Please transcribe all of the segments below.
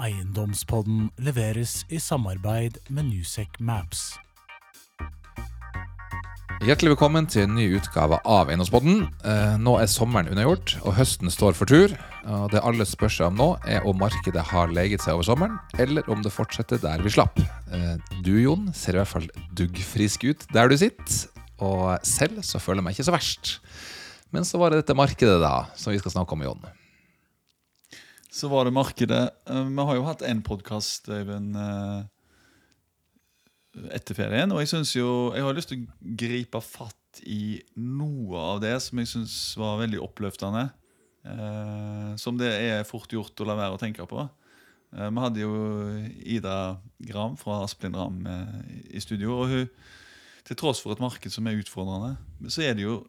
Eiendomspodden leveres i samarbeid med Newsec Maps. Hjertelig velkommen til en ny utgave av Eiendomspodden. Eh, nå er sommeren unnagjort, og høsten står for tur. Det alle spør seg om nå, er om markedet har leget seg over sommeren, eller om det fortsetter der vi slapp. Eh, du, Jon, ser i hvert fall duggfrisk ut der du sitter. Og selv så føler jeg meg ikke så verst. Men så var det dette markedet, da, som vi skal snakke om, Jon. Så var det markedet. Eh, Vi har jo hatt én podkast, eh, etter ferien. Og jeg synes jo, jeg har lyst til å gripe fatt i noe av det som jeg syns var veldig oppløftende. Eh, som det er fort gjort å la være å tenke på. Vi hadde jo Ida Gram fra Asplin Ram i studio. Og hun, til tross for et marked som er utfordrende, så er det jo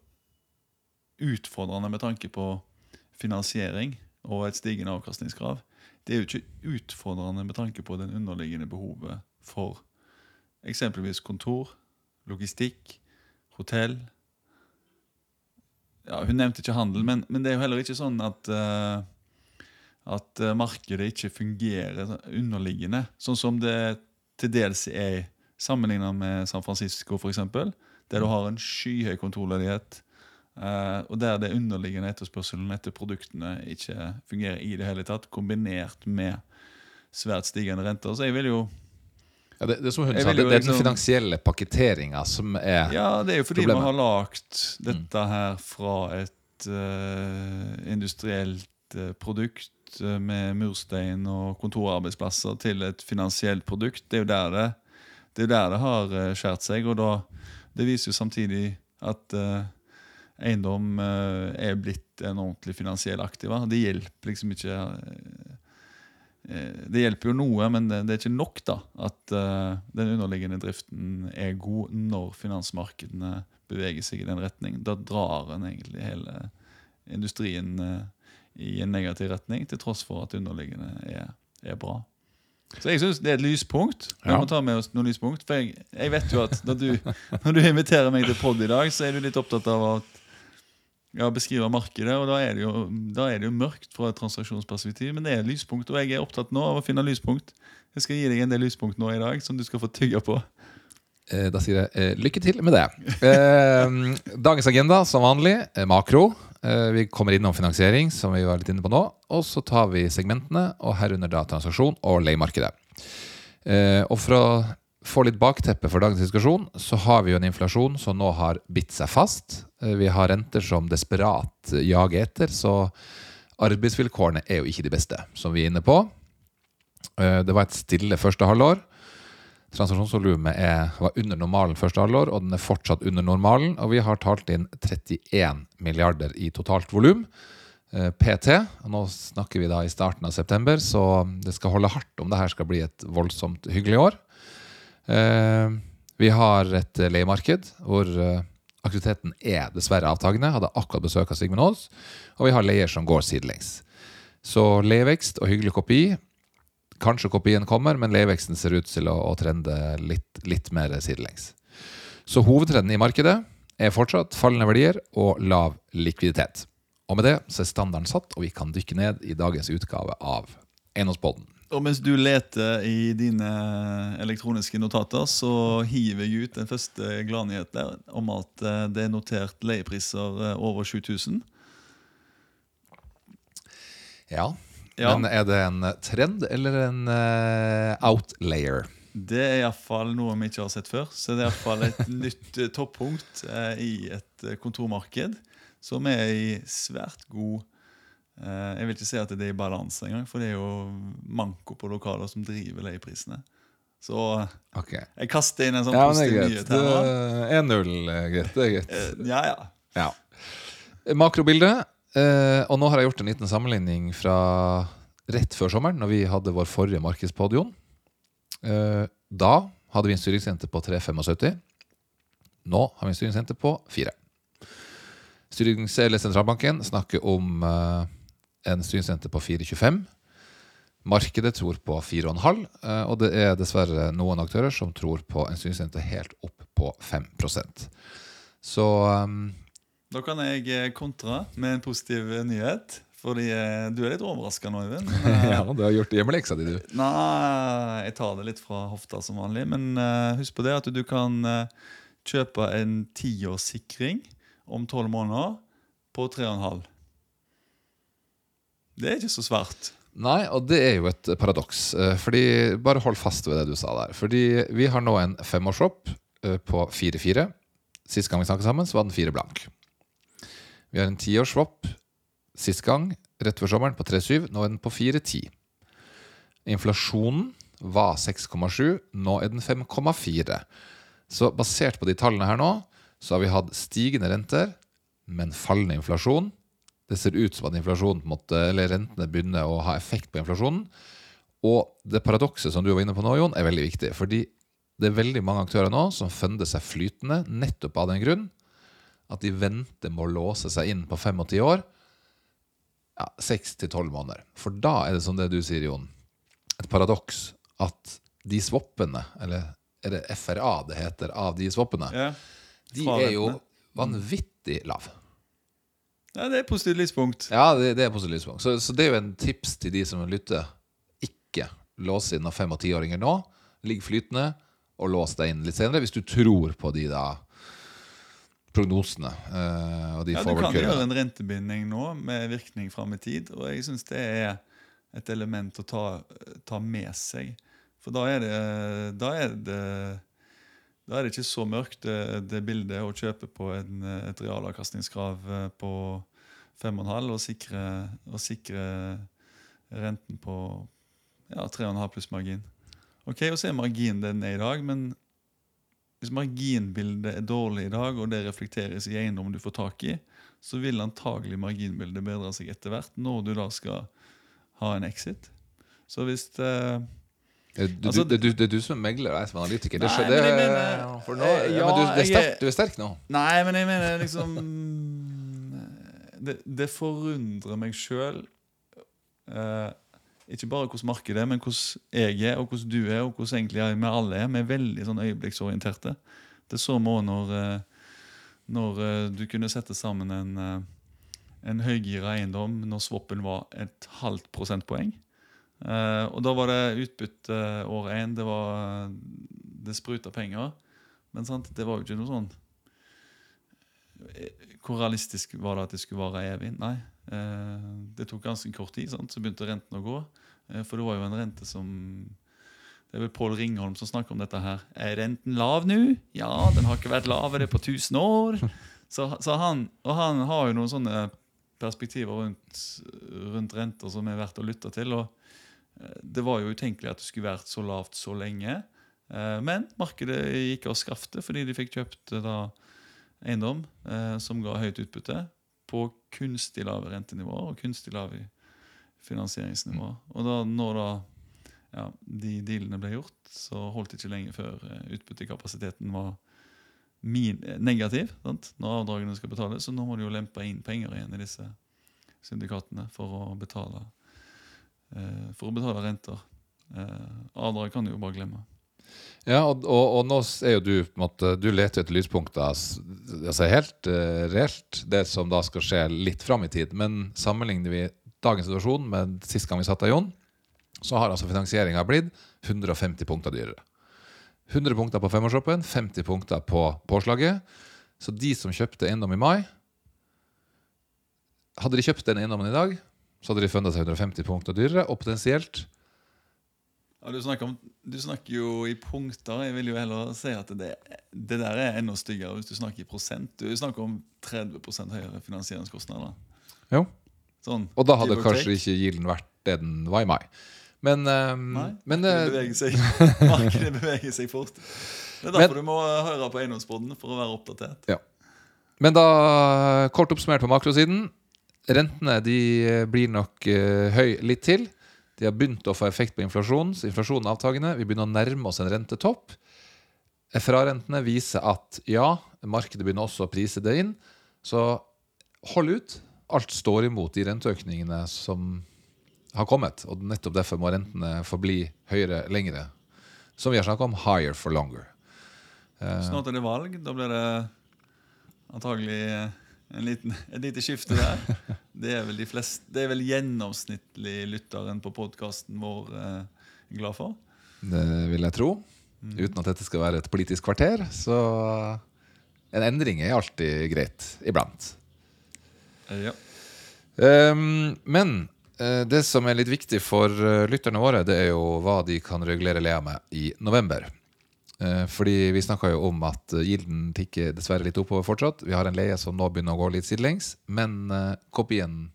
utfordrende med tanke på finansiering og et stigende avkastningskrav. Det er jo ikke utfordrende med tanke på den underliggende behovet for eksempelvis kontor, logistikk, hotell. Ja, Hun nevnte ikke handel, men, men det er jo heller ikke sånn at uh, at eh, markedet ikke fungerer underliggende, sånn som det til dels er sammenlignet med San Francisco, f.eks., der du har en skyhøy kontorledighet, eh, og der det underliggende etterspørselen etter produktene ikke fungerer i det hele tatt, kombinert med svært stigende renter. Så jeg vil jo Ja, det, det som hun sa, det, det er den liksom- finansielle pakketeringa som er Ja, det er jo fordi Problemet. man har lagt dette her fra et uh, industrielt uh, produkt med murstein og kontorarbeidsplasser til et finansielt produkt. Det er jo der det, det, jo der det har skjært seg. Og da, det viser jo samtidig at eh, eiendom eh, er blitt en ordentlig finansiell aktiva. Det hjelper liksom ikke eh, eh, Det hjelper jo noe, men det, det er ikke nok da at den underliggende driften er god når finansmarkedene beveger seg i den retning. Da drar en egentlig hele industrien i en negativ retning, til tross for at underliggende er, er bra. Så jeg syns det er et lyspunkt. Vi Ja. må ta med oss noen lyspunkt. For jeg, jeg vet jo at når du, når du inviterer meg til pod i dag, så er du litt opptatt av å ja, beskrive markedet. Og da er, det jo, er det jo mørkt fra et transaksjonsperspektiv, men det er lyspunkt. Og jeg er opptatt nå av å finne lyspunkt. Jeg skal gi deg en del lyspunkt nå i dag som du skal få tygge på. Eh, Da sier jeg eh, lykke til med det. Eh, dagens agenda som vanlig makro. Vi kommer innom finansiering, som vi var litt inne på nå. Og så tar vi segmentene, og herunder da transaksjon og leiemarkedet. Og for å få litt bakteppe for dagens diskusjon, så har vi jo en inflasjon som nå har bitt seg fast. Eh, vi har renter som desperat jager etter, så arbeidsvilkårene er jo ikke de beste, som vi er inne på. Eh, det var et stille første halvår. Transaksjonsvolumet var under normalen første halvår, og den er fortsatt under normalen. Og vi har talt inn 31 milliarder i totalt volum. eh, PT. Nå snakker vi da i starten av september, så det skal holde hardt om det her skal bli et voldsomt hyggelig år. Eh, Vi har et eh, leiemarked hvor eh, aktiviteten er dessverre avtagende. Hadde akkurat besøk av Sigmund Aas. Og vi har leier som går sidelengs. Så leievekst og hyggelig kopi Kanskje kopien kommer, men leiveksten ser ut til å trende litt, litt mer sidelengs. Så hovedtrenden i markedet er fortsatt fallende verdier og lav likviditet. Og med det så er standarden satt, og vi kan dykke ned i dagens utgave av Eiendomspodden. Og mens du leter i dine elektroniske notater, så hiver jeg ut den første gladnyheten der om at eh, det er notert leiepriser eh, over 7000. Ja. Ja. Men er det en trend eller en eh, outlayer? Det er iallfall noe vi ikke har sett før. Så det er iallfall et nytt eh, toppunkt eh, i et eh, kontormarked som er i svært god eh, Jeg vil ikke si at det er i balanse engang, for det er jo manko på lokaler som driver leieprisene. Så okay. Jeg kaster inn en sånn Ja, det positiv er nyhet her. nå. 1-0, eh, greit. Det er greit. Eh, Ja, ja. Ja. Makrobilde. Eh, og nå har jeg gjort en liten sammenligning fra rett før sommeren, når vi hadde vår forrige markedspodion. Eh, da hadde vi en styringsrente på 3,75. Nå har vi en styringsrente på 4. Styrings- eller Sentralbanken snakker om eh, en synsrente på 4,25. Markedet tror på 4,5, eh, og det er dessverre noen aktører som tror på en synsrente helt opp på 5% Så um, Da kan jeg kontra med en positiv eh, nyhet. Fordi eh, du er litt overraska nå, Øyvind. Eh, Ja, du har gjort hjemmeleksa di, du. Nei, jeg tar det litt fra hofta som vanlig. Men uh, husk på det at du kan uh, kjøpe en tiårssikring om tolv måneder på tre og en halv. Det er ikke så svært. Nei, og det er jo et paradoks. eh, Fordi, Bare hold fast ved det du sa der. Fordi vi har nå en femårsswap eh, på 4-4. Sist gang vi snakket sammen, så var den 4 blank. Vi har en tiårshopp sist gang, rett før sommeren, på 3-7. Nå er den på 4-10. Inflasjonen var 6,7, nå er den 5,4. Så basert på de tallene her nå, så har vi hatt stigende renter, men fallende inflasjon. Det ser ut som at inflasjonen på en måte, eller rentene begynner å ha effekt på inflasjonen. Og det paradokset som du var inne på nå, Jon, er veldig viktig. Fordi det er veldig mange aktører nå som funder seg flytende nettopp av den grunn at de venter med å låse seg inn på 85 år. Ja, 6-12 måneder. For da er det som det du sier, Jon, et paradoks at de swappene, eller er det FRA det heter, av de swappene, Ja. de er jo vanvittig lave. Ja, det er positivt lyspunkt. Ja, det, det er positivt lyspunkt. Så, så det er jo en tips til de som lytter. Ikke lås inn av fem- og tiåringer nå. Ligg flytende, og lås deg inn litt senere hvis du tror på de da prognosene eh, og de Ja, Du kan gjøre en rentebinding nå med virkning fram i tid, og jeg syns det er et element å ta, ta med seg. For da er det, da er det da er det ikke så mørkt, det, det bildet, å kjøpe på en, et realavkastningskrav eh, på 5,5 og sikre, og sikre renten på ja, 3,5 pluss margin. Ok, og så er marginen den er i dag, men hvis marginbildet er dårlig i dag, og det reflekteres i eiendom du får tak i, så vil antagelig marginbildet bedre seg etter hvert når du da skal ha en exit. Så hvis eh, Eh, Du, Altså, det, du, det er du som er megler, og jeg som er analytiker. Det, Nei, men mener- for nå, Eh, ja, ja, men du, det er sterk, er- du er sterk nå. Nei, men jeg mener liksom Det, det forundrer meg sjøl Ikke bare hvordan markedet er, men hvordan jeg er, og hvordan du er, og hvordan egentlig vi alle er. Vi er veldig sånn øyeblikksorienterte. Det så vi òg når, eh, når eh, du kunne sette sammen en, eh, en høygira eiendom når swappen var et halvt prosentpoeng. Eh, og da var det utbytte år én. Det, var- det spruta penger. Men sant, det var jo ikke noe sånn Eh, Hvor realistisk var det at det skulle vare evig? Nei. Uh, det tok ganske kort tid, sant? så begynte renten å gå. For det var jo en rente som Det er vel Pål Ringholm som snakker om dette her. Er renten lav nå? Ja, den har ikke vært lavere på 1000 år. Så, så han, og han har jo noen sånne perspektiver rundt, rundt renter som er verdt å lytte til. og Det var jo utenkelig at det skulle vært så lavt så lenge. Eh, Men markedet gikk av skaftet fordi de fikk kjøpt eh, da eiendom eh, som ga høyt utbytte på kunstig lave rentenivåer og kunstig lave finansieringsnivåer. Og da når da ja, de dealene ble gjort, så holdt det ikke lenge før eh, utbyttekapasiteten var min, eh, negativ. Sant? Når avdragene skal betales, så nå må du jo lempe inn penger igjen i disse syndikatene for å betale, eh, for å betale renter. Eh, avdrag kan du jo bare glemme. Ja, og, og, og nå er jo du på en måte, Du leter etter lyspunkter altså helt uh, reelt, det som da skal skje litt fram i tid. Men sammenligner vi dagens situasjon med sist gang vi satt av Jon, så har altså finansieringa blitt 150 punkter dyrere. 100 punkter på femårshoppen, 50 punkter på påslaget. Så de som kjøpte eiendom i mai Hadde de kjøpt den eiendommen i dag, så hadde de funnet seg 150 punkter dyrere, og potensielt Ja, du, snakker om, du snakker jo i punkter. Jeg vil jo heller si at det, det der er enda styggere hvis du snakker i prosent. Du snakker om 30% høyere finansieringskostnader. Jo. Sånn, Og da hadde kanskje ikke gilden vært det den var i mai. Men, um, Nei, men markedet eh, beveger seg, markedet beveger seg fort. Det er derfor du må høre på Eiendomsboden for å være oppdatert. Men da, kort oppsummert på makrosiden. Rentene de blir nok uh, høy litt til. De har begynt å få effekt på inflasjonen. så Inflasjonen er avtagende. Vi begynner å nærme oss en rentetopp. FRA-rentene viser at ja, markedet begynner også å prise det inn. Så hold ut. Alt står imot de renteøkningene som har kommet. Og nettopp derfor må rentene forbli høyere lengre. Som vi har snakka om, higher for longer. Snart er det valg. Da blir det antagelig eh, en liten, et lite skifte der. Det er vel de flest, Det er vel gjennomsnittlig lytteren på podkasten vår eh, glad for. Det vil jeg tro. Uten at dette skal være et politisk kvarter. Så en endring er alltid greit. Iblant. Eh, ja. Um, men eh, det som er litt viktig for eh, lytterne våre, det er jo hva de kan regulere Lea med i november. Eh, fordi vi snakka jo om at eh, gilden tikker dessverre litt oppover fortsatt. Vi har en leie som nå begynner å gå litt sidelengs, men eh, kopien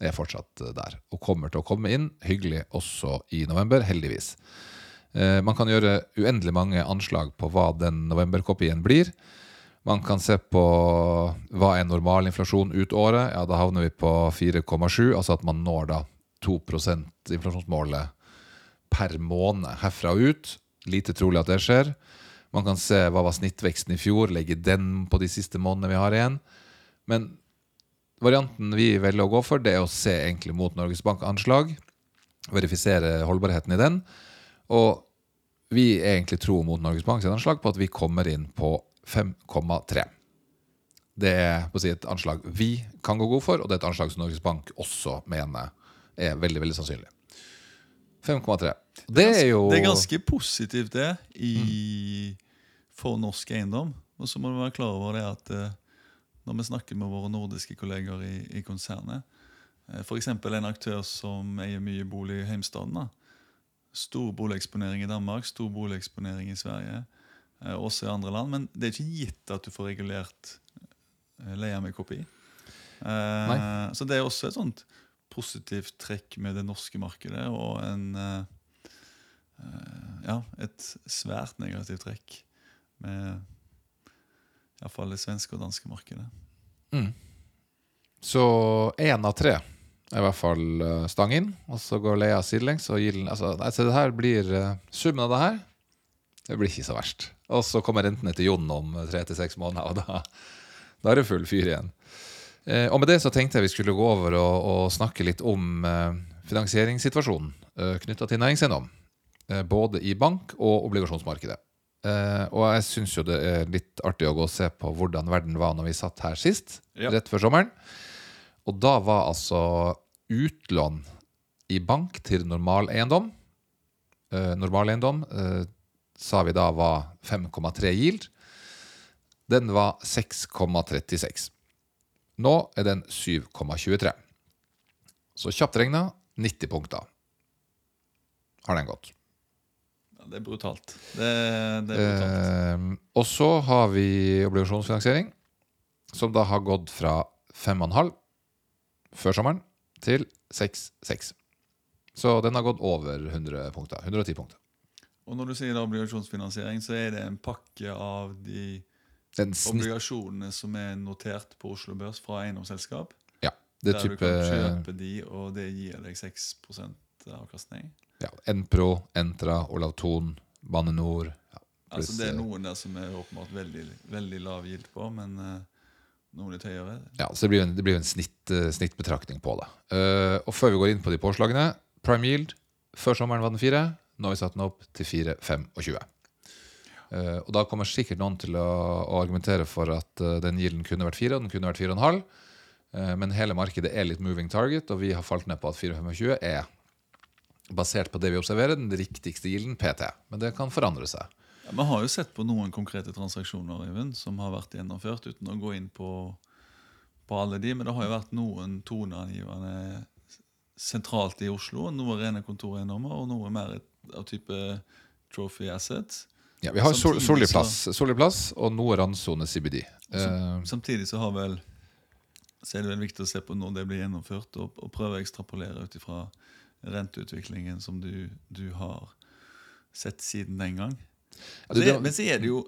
er fortsatt der. Og kommer til å komme inn hyggelig også i november, heldigvis. Man kan gjøre uendelig mange anslag på hva den novemberkopien blir. Man kan se på hva er normalinflasjon ut året. Ja, Da havner vi på 4,7, altså at man når da 2% inflasjonsmålet per måned herfra og ut. Lite trolig at det skjer. Man kan se hva var snittveksten i fjor, legge den på de siste månedene vi har igjen. Men varianten vi velger å gå for, det er å se egentlig mot Norges Bank anslag. Verifisere holdbarheten i den. Og vi er egentlig tro mot Norges Bank sitt anslag på at vi kommer inn på 5,3. Det er si, et anslag vi kan gå god for, og det er et anslag som Norges Bank også mener er veldig veldig sannsynlig. 5,3. Det er jo Det er ganske positivt, det, i, for norsk eiendom. Og så må du være klar over det at eh, når vi snakker med våre nordiske kolleger i, i konsernet eh, F.eks. en aktør som eier mye bolig i heimstaden. da. Stor boligeksponering i Danmark, stor boligeksponering i Sverige, eh, også i andre land. Men det er ikke gitt at du får regulert leie med kopi. Nei. så det er også et sånt positivt trekk med det norske markedet, og en eh, eh, Ja, et svært negativt trekk med iallfall det svenske og danske markedet. Så én av tre er i hvert fall eh, stang inn, og så går Lea sidelengs. Og Gilden, altså, altså, så det her blir Summen av det her det blir ikke så verst. Og så kommer rentene til Jon om tre til seks måneder, og da, da er det full fyr igjen. Eh, og med det så tenkte jeg vi skulle gå over og, og snakke litt om eh, finansieringssituasjonen eh, knytta til næringseiendom. Eh, både i bank- og obligasjonsmarkedet. Og jeg syns jo det er litt artig å gå og se på hvordan verden var når vi satt her sist, Ja. rett før sommeren. Og da var altså utlån i bank til normaleiendom eh, Normaleiendom sa vi da var 5,3 yield. Den var 6,36. Nå er den 7,23. Så kjapt regna 90 punkter har den gått. Ja, det er brutalt. Det, det er brutalt. Eh, og så har vi obligasjonsfinansiering, som da har gått fra 5,5 før sommeren til 6,6. Så den har gått over 100 punkter. 110 punkter. Og når du sier obligasjonsfinansiering, så er det en pakke av de obligasjonene som er notert på Oslo Børs fra eiendomsselskap. ja, det er der du kan kjøpe de, og det gir deg 6% avkastning. ja, Enpro, Entra, Olav Bane Nor. Ja, Altså Det er eh, noen der som er åpenbart veldig, veldig lav gild på, men eh, noen litt høyere. Ja, så det blir jo en, det blir en snitt, eh, snittbetraktning på det. Uh, og før vi går inn på de påslagene Prime yield før sommeren var den 4. Nå har vi satt den opp til 4,25. Uh, og da kommer sikkert noen til å, å argumentere for at uh, den gilden kunne vært 4, og den kunne vært 4,5. Uh, men hele markedet er litt moving target, og vi har falt ned på at 4,25 er basert på det vi observerer, den riktigste gilden PT. Men det kan forandre seg. Ja, Vi har jo sett på noen konkrete transaksjoner Even, som har vært gjennomført, uten å gå inn på, på alle de, men det har jo vært noen toneangivende sentralt i Oslo, noe rene kontoreiendommer og noe mer av type trophy assets. Ja, vi har sol, Samtidig plass, og noe randsone CBD. Eh, Samtidig så har vel så er det vel viktig å se på når det blir gjennomført, og, og prøve å ekstrapolere ut ifra renteutviklingen som du, du har sett siden den gang. Ja, du, det- men så er det jo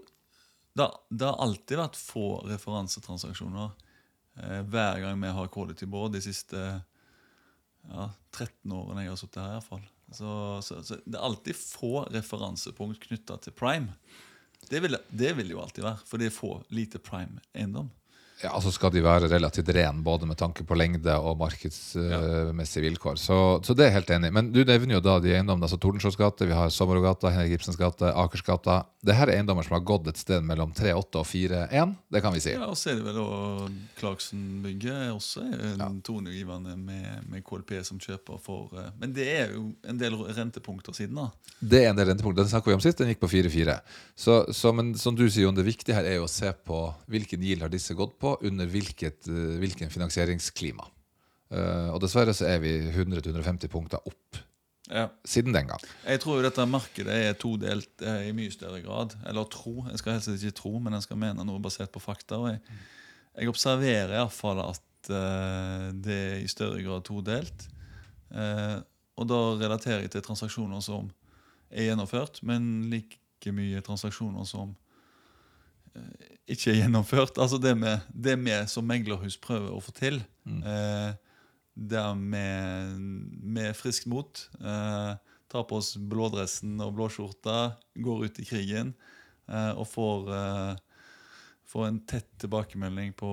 Det, det har alltid vært få referansetransaksjoner eh, hver gang vi har quality board de siste ja, 13 årene jeg har sittet her. i hvert fall. Så, så, så Det er alltid få referansepunkt knytta til prime. Det vil, det vil jo alltid være, for det er få lite prime eiendom. Ja, altså skal de være relativt ren både med tanke på lengde og markedsmessige vilkår. Så, så det er jeg helt enig i. Men du nevner jo da de eiendommene. altså Tordenskiolds gate, vi har Sommerogata, Henrik Ibsens gate, Akersgata. Det her er eiendommer som har gått et sted mellom 3,8 og 4,1. Det kan vi si. Ja, og så er det vel da Clarkson-bygget også en toneangivende med, med KLP som kjøper for eh, Men det er jo en del rentepunkter siden, da. Det er en del rentepunkter. Den snakka vi om sist. Den gikk på 4,4. Så, så, men som du sier, Jon, det viktige her er jo å se på hvilken yield har disse gått på under hvilket, eh, hvilken finansieringsklima. Uh, og dessverre så er vi 100-150 punkter opp Ja. siden den gang. Jeg tror jo dette markedet er todelt eh, i mye større grad. Eller tro. Jeg skal helst ikke tro, men jeg skal mene noe basert på fakta. Og jeg, jeg observerer iallfall at eh, det er i større grad todelt. Eh, og da relaterer jeg til transaksjoner som er gjennomført, men like mye transaksjoner som eh, ikke er gjennomført. Altså det, vi som meglerhus prøver å få til. Eh, der med, med friskt mot eh, tar på oss blådressen og blåskjorta, går ut i krigen eh, og får, eh, får en tett tilbakemelding på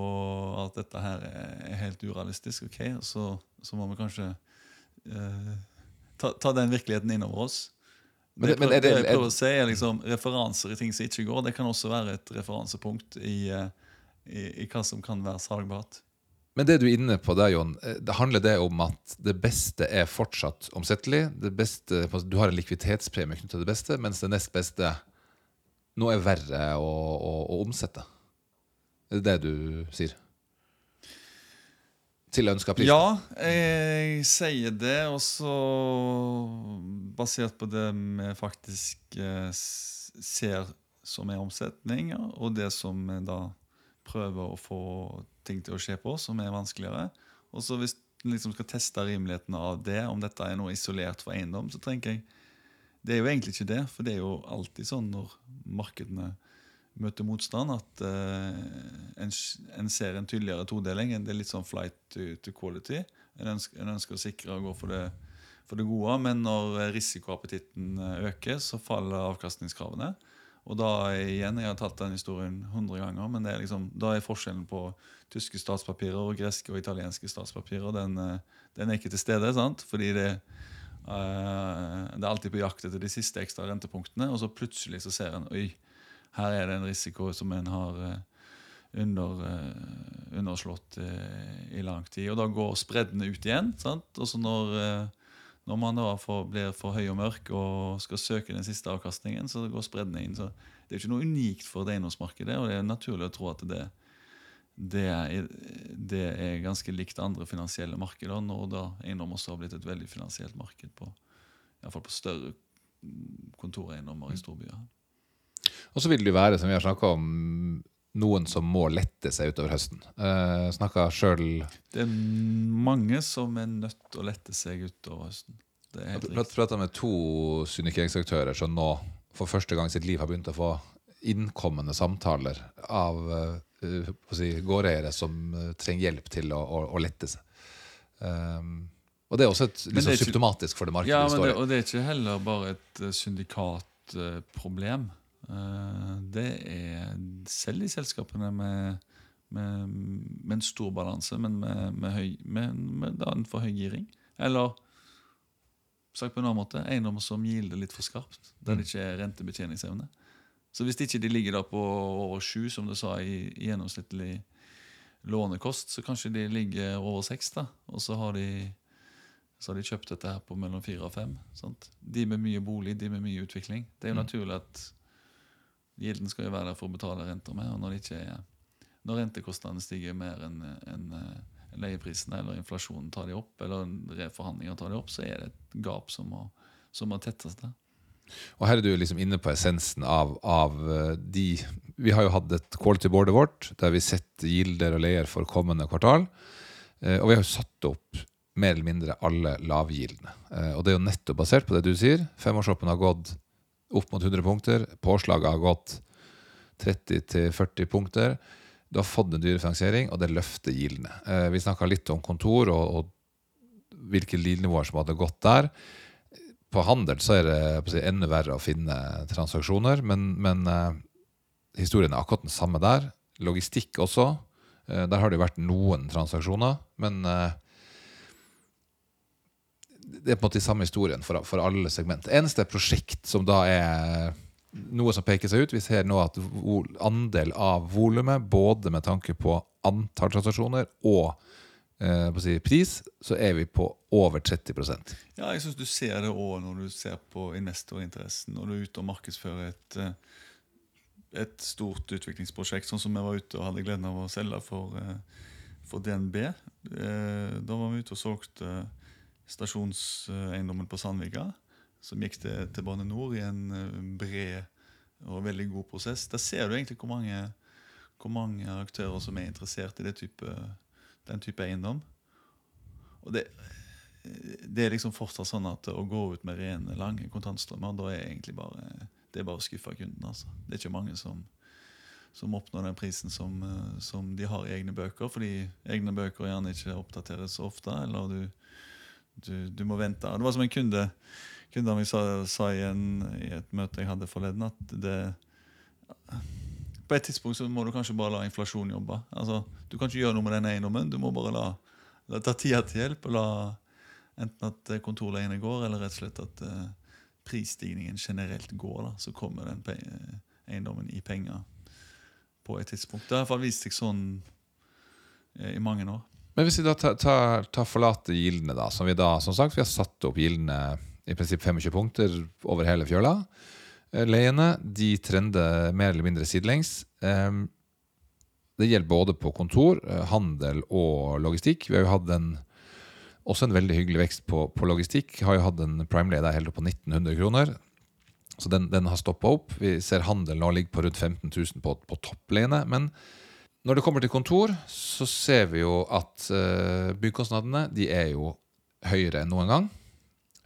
at dette her er helt urealistisk. ok, Så, så må vi kanskje eh, ta, ta den virkeligheten inn over oss. Men Det, men er det- det jeg prøver å si er liksom Referanser i ting som ikke går, det kan også være et referansepunkt i, eh, i, i hva som kan være salgbart. Men det du er inne på der, Jon, eh, det handler det om at det beste er fortsatt omsettelig. Beste, du har en likviditetspremie knyttet til det beste, mens det nest beste nå er verre å, å, å omsette. Er det det du sier? Til ønska pris? Ja, jeg sier det, og så basert på det vi faktisk eh, ser som er omsetning, og det som vi da prøver å få ting til å skje på, som er vanskeligere. Og så hvis en liksom skal teste rimeligheten av det, om dette er noe isolert fra eiendom, så tenker jeg det er jo egentlig ikke det, for det er jo alltid sånn når markedene møter motstand, at uh, en, en ser en tydeligere todeling. Det er litt sånn flight to, to quality. En ønsker, en ønsker å sikre og gå for det, for det gode, men når eh, risikoappetitten eh, øker, så faller avkastningskravene. Og da igjen, Jeg har tatt den historien 100 ganger, men er liksom, da er forskjellen på tyske statspapirer og greske og italienske statspapirer den, eh, den er ikke til stede. sant? Fordi det, uh, det er alltid på jakt etter de siste ekstra rentepunktene, og så plutselig så ser en oi, her er det en risiko som en har eh, under, underslått i lang tid. Og da går spreddene ut igjen. sant? Og så når, når man da får, blir for høy og mørk og skal søke den siste avkastningen, så går spreddene inn. Så det er ikke noe unikt for det eiendomsmarkedet, og det er naturlig å tro at det, det, er, det er ganske likt andre finansielle markeder, når da eiendom også har blitt et veldig finansielt marked på, i hvert fall på større mm, kontoreiendommer i storbyer. Og så vil det være, som vi har snakka om, noen som må lette seg utover høsten. Uh, snakka sjøl Det er mange som er nødt til å lette seg utover høsten. Det er helt Jeg prata med to syndikeringsaktører som nå for første gang i sitt liv har begynt å få innkommende samtaler av uh, si, gårdeiere som uh, trenger hjelp til å, å, å lette seg. Um, og det er også et, liksom, er ikke- symptomatisk for det markedet Ja, vi står i. og det er ikke heller bare et eh, syndikatproblem. Eh, det er selv i selskapene med, med, med en stor balanse, men med, med, høy, med, en for høy giring. Eller sagt på en annen måte, eiendommer som gilder litt for skarpt. Der det ikke er rentebetjeningsevne. Så hvis ikke de ligger da på over sju, som du sa, i, i gjennomsnittlig lånekost, så kanskje de ligger over seks. da, Og så har de så har de kjøpt dette her på mellom fire og fem. Sant? De med mye bolig, de med mye utvikling. Det er jo naturlig at gilden skal jo være der for å betale renter med. Og når, ikke når rentekostnadene stiger mer enn en, en leieprisene eller inflasjonen tar de opp, eller reforhandlinger tar de opp, så er det et gap som må, som må tettes der. Og her er du liksom inne på essensen av, av eh, de Vi har jo hatt et quality boardet vårt der vi setter gilder og leier for kommende kvartal. Eh, Og vi har jo satt opp mer eller mindre alle lavgildene. Eh, Og det er jo nettopp basert på det du sier. Femårsoppen har gått opp mot 100 punkter. Påslaget har gått 30-40 punkter. Du har fått en dyrefinansiering, og det løfter gildene. Eh, Vi snakka litt om kontor og, og hvilke yieldnivåer som hadde gått der på handel så er det si, enda verre å finne transaksjoner, men, men eh, historien er akkurat den samme der. Logistikk også. Eh, der har det vært noen transaksjoner, men det er på en måte samme historien for, for alle segment. Eneste prosjekt som da er noe som peker seg ut, vi ser nå at andel av volumet, både med tanke på antall transaksjoner og eh, si, pris, så er vi på over 30% Ja, jeg syns du ser det òg når du ser på investorinteressen. Når du er ute og markedsfører et, eh, et stort utviklingsprosjekt, sånn som vi var ute og hadde gleden av å selge for, eh, for DNB. Eh, da var vi ute og solgte stasjonseiendommen på Sandvika som gikk til, til Bane Nor i en eh, bred og veldig god prosess. Der ser du egentlig hvor mange, hvor mange aktører som er interessert i type, den type eiendom. Og det, det, er liksom fortsatt sånn at å gå ut med rene, lange kontantstrømmer, da er egentlig bare det er bare å skuffe kunden. altså. Det er ikke mange som, som oppnår den prisen som, eh, som, de har i egne bøker, fordi egne bøker gjerne ikke oppdateres så ofte, eller du, du, du må vente. Det var som en kunde kundene sa, sa i, en, i, et møte jeg hadde forleden, at det På et tidspunkt så må du kanskje bare la inflasjon jobbe. Altså, du kan ikke gjøre noe med den eiendommen. Du må bare la, la ta tida til hjelp. og la Enten at kontorleiene går, eller rett og slett at uh, prisstigningen generelt går. Da, så kommer den eiendommen i penger på et tidspunkt. Det har i hvert fall vist seg sånn uh, i mange år. Men hvis vi da tar, tar, tar forlater gildene, da, som vi da, som sagt, vi har satt opp gildene i prinsipp 25 punkter over hele fjøla. Eh, leiene de trender mer eller mindre sidelengs. Det gjelder både på kontor, eh, handel og logistikk. Vi har jo hatt en, også en veldig hyggelig vekst på, på logistikk. Har jo hatt en prime-leie der helt opp på 1900 kroner. Så den, den har stoppa opp. Vi ser handel nå ligger på rundt 15 000 på, på toppleiene. Men når det kommer til kontor, så ser vi jo at uh, byggkostnadene de er jo høyere enn noen gang.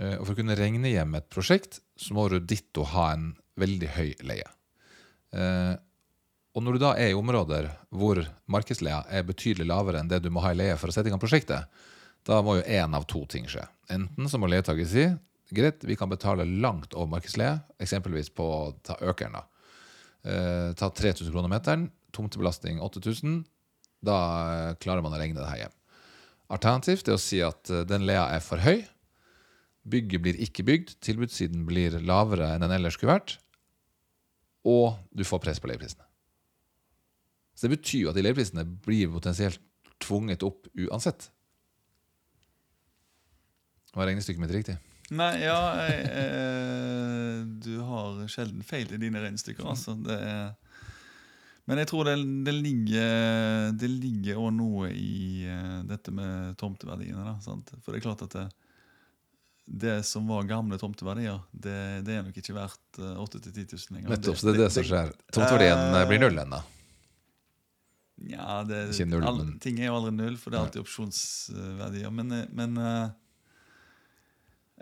Eh, og For å kunne regne hjem et prosjekt, så må du ditto ha en veldig høy leie. Eh, og når du da er i områder hvor markedsleia er betydelig lavere enn det du må ha i leie for å sette i gang prosjektet, da må jo én av to ting skje. Enten så må leietaker si greit, vi kan betale langt over markedsleie, eksempelvis på ta økeren. da. Ta 3000 kroner meteren, tomtebelastning 8000. Da klarer man å regne det her hjem. Alternativt er å si at den lea er for høy, Bygget blir ikke bygd, tilbudssiden blir lavere enn den ellers skulle vært, og du får press på leieprisene. Så det betyr jo at de leieprisene blir potensielt tvunget opp uansett. Var regnestykket mitt riktig? Nei, ja jeg, eh, Du har sjelden feil i dine regnestykker. altså. Det er, men jeg tror det, det ligger Det ligger òg noe i uh, dette med tomteverdiene. da, sant? For det er klart at det, det som var gamle tomteverdier, det, det er nok ikke verdt 8 000-10 000 lenger. Nettopp, så det er det, som skjer. Tomteverdien uh, blir null ennå? Ja, det, null, all, men... ting er jo aldri null, for det er alltid opsjonsverdier. Men, eh, men uh,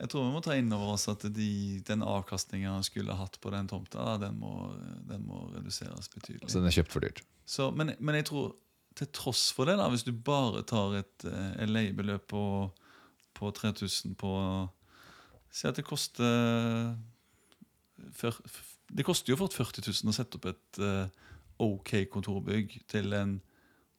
jeg tror vi må ta inn over oss at de, den avkastninga han skulle hatt på den tomta, den må, den må, reduseres betydelig. Så den er kjøpt for dyrt? Så, men, men, jeg tror til tross for det, da, hvis du bare tar et, et leiebeløp på på 3000 på Si at det koster Det koster jo fort 40 000 å sette opp et uh, OK kontorbygg til en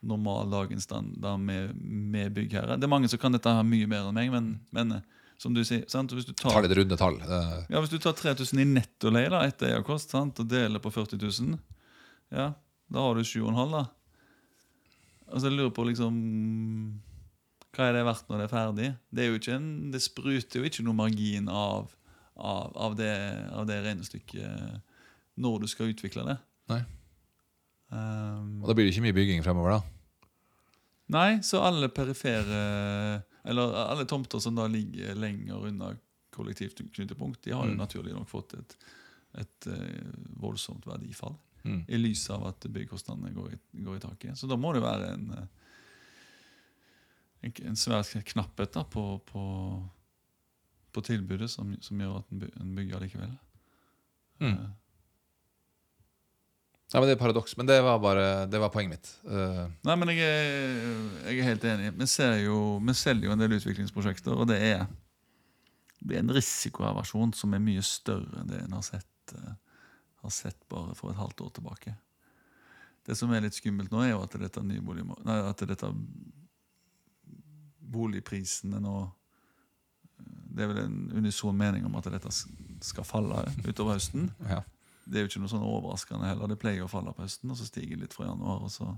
normal dagens standard med, med byggherre. Det er mange som kan dette mye mer enn meg, men, men eh, som du sier sant? Hvis du tar, litt runde tall. Ja, hvis du tar 3000 i nettoleie da, etter eierkost og deler på 40 000, ja, da har du 7,5. da. Altså, jeg lurer på liksom hva er det verdt når det er ferdig? Det, er en, det spruter jo ikke noe margin av, av, av, det, av, det, regnestykket når du skal utvikle det. Nei. Um, og da blir det ikke mye bygging fremover, da? Nei, så alle perifere Eller alle tomter som da ligger lenger unna kollektivt knutepunkt, de har jo mm. naturlig nok fått et, et uh, voldsomt verdifall. Mm. I lys av at byggekostnadene går, går, i taket. Så da må det være en uh, en, en svær knapphet da, på, på, på, tilbudet som, som, gjør at en bygger likevel. Mm. Ja, men Det er paradoks, men det var bare det var poenget mitt. Uh. Nei, men jeg er, jeg er, helt enig. Vi, ser jo, vi selger jo en del utviklingsprosjekter, og det er, det er en risikoaversjon som er mye større enn det en har sett, uh, har sett bare for et halvt år tilbake. Det som er litt skummelt nå, er jo at dette, nybolig, nei, at dette boligprisene nå Det er vel en unison mening om at dette skal falle utover høsten. Ja. Det er jo ikke noe sånn overraskende heller. Det pleier å falle på høsten, og så stiger det litt fra januar. og så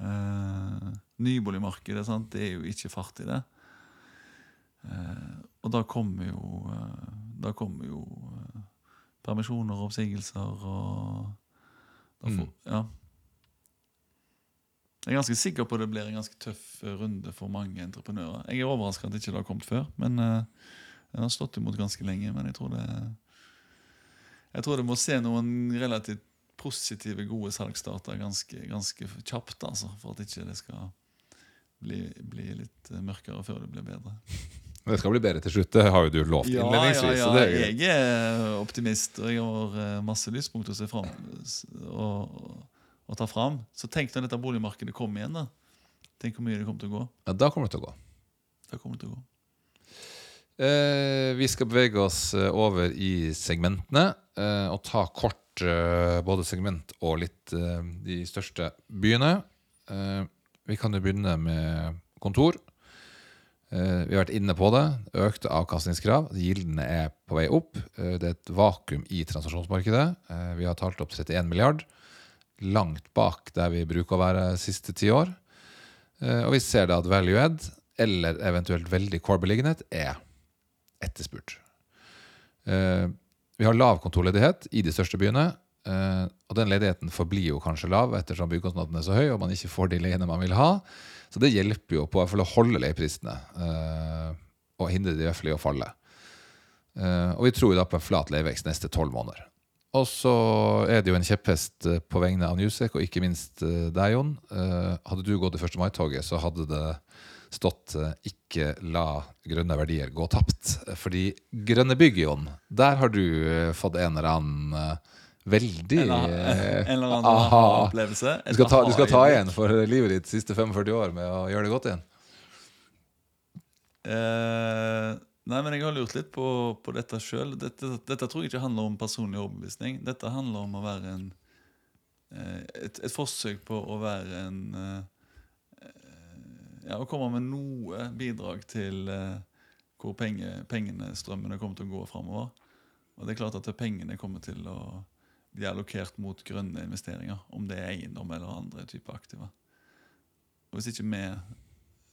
eh, Nyboligmarkedet sant? det er jo ikke fart i det. Eh, og da kommer jo, eh, da kommer jo eh, permisjoner og oppsigelser og får, ja. Jeg er ganske sikker på at det blir en ganske tøff eh, runde for mange entreprenører. Jeg er overraska at det ikke har kommet før. men eh, Den har stått imot ganske lenge. Men jeg tror det jeg tror det må se noen relativt positive, gode salgsdata ganske, ganske kjapt. Altså, for at ikke det skal bli, bli litt eh, mørkere før det blir bedre. Det skal bli bedre til slutt. Det har jo du lovt Ja, innledningsvis. ja, ja, er jeg er optimist, og jeg har eh, masse lyspunkter å se fram og, og ta fram. Så tenk når dette boligmarkedet kommer igjen. da Tenk hvor mye det kommer til å gå. ja, da kommer det til å gå. Da kommer det til å gå. Eh, vi skal bevege oss eh, over i segmentene og ta kort eh, både segment og litt eh, de største byene. Eh, vi kan jo begynne med kontor. Eh, vi har vært inne på det. Økte avkastningskrav. Gildene er på vei opp. Eh, det er et vakuum i transaksjonsmarkedet. Eh, vi har talt opp 31 milliard. Langt bak der vi bruker å være siste ti år. Eh, og vi ser da at value add, eller eventuelt veldig core beliggenhet, er etterspurt. Eh, vi har lav kontorledighet i de største byene. eh, og den ledigheten forblir jo kanskje lav ettersom byggekostnadene er så høy og man ikke får de leiene man vil ha. Så det hjelper jo på hvert fall å holde leieprisene eh, og hindre de i i å falle. Eh, og vi tror jo da på en flat leievekst neste tolv måneder. Og så er det jo en kjepphest på vegne av Newsec, og ikke minst deg, Jon. Hadde du gått i 1. mai-toget, så hadde det stått eh, 'ikke la grønne verdier gå tapt'. Fordi grønne bygg, Jon, der har du eh, fått en eller annen eh, veldig En eller annen, aha-opplevelse. Du du skal ta igjen for livet ditt siste 45 år med å gjøre det godt igjen. Uh, nei, men jeg har lurt litt på, på dette sjøl. Dette, dette tror jeg ikke handler om personlig overbevisning. Dette handler om å være en et, et forsøk på å være en Ja, å komme med noe bidrag til eh, hvor penge, pengene, strømmene, kommer til å gå framover. Og det er klart at pengene kommer til å bli allokert mot grønne investeringer. Om det er eiendom eller andre typer aktiva. Og hvis ikke vi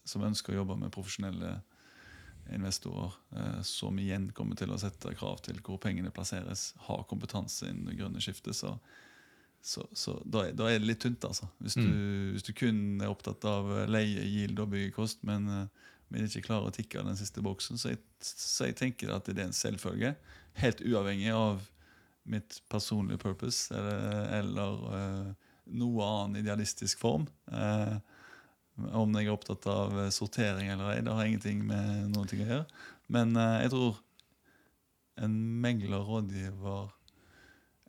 som ønsker å jobbe med profesjonelle investorer, eh, som igjen kommer til å sette krav til hvor pengene plasseres, har kompetanse innen det grønne skiftet, så, så, så da, da er det litt tynt. altså. Hvis du, hvis du kun er opptatt av eh, leie, yield og byggekost, men, eh, men ikke klarer å tikke av den siste boksen, så jeg, så jeg tenker at det er en selvfølge, helt uavhengig av mitt personlige purpose eller, eller uh, noe annen idealistisk form. Uh, om jeg er opptatt av sortering eller ei, det har ingenting med noen ting å gjøre. Men uh, jeg tror en megler, rådgiver,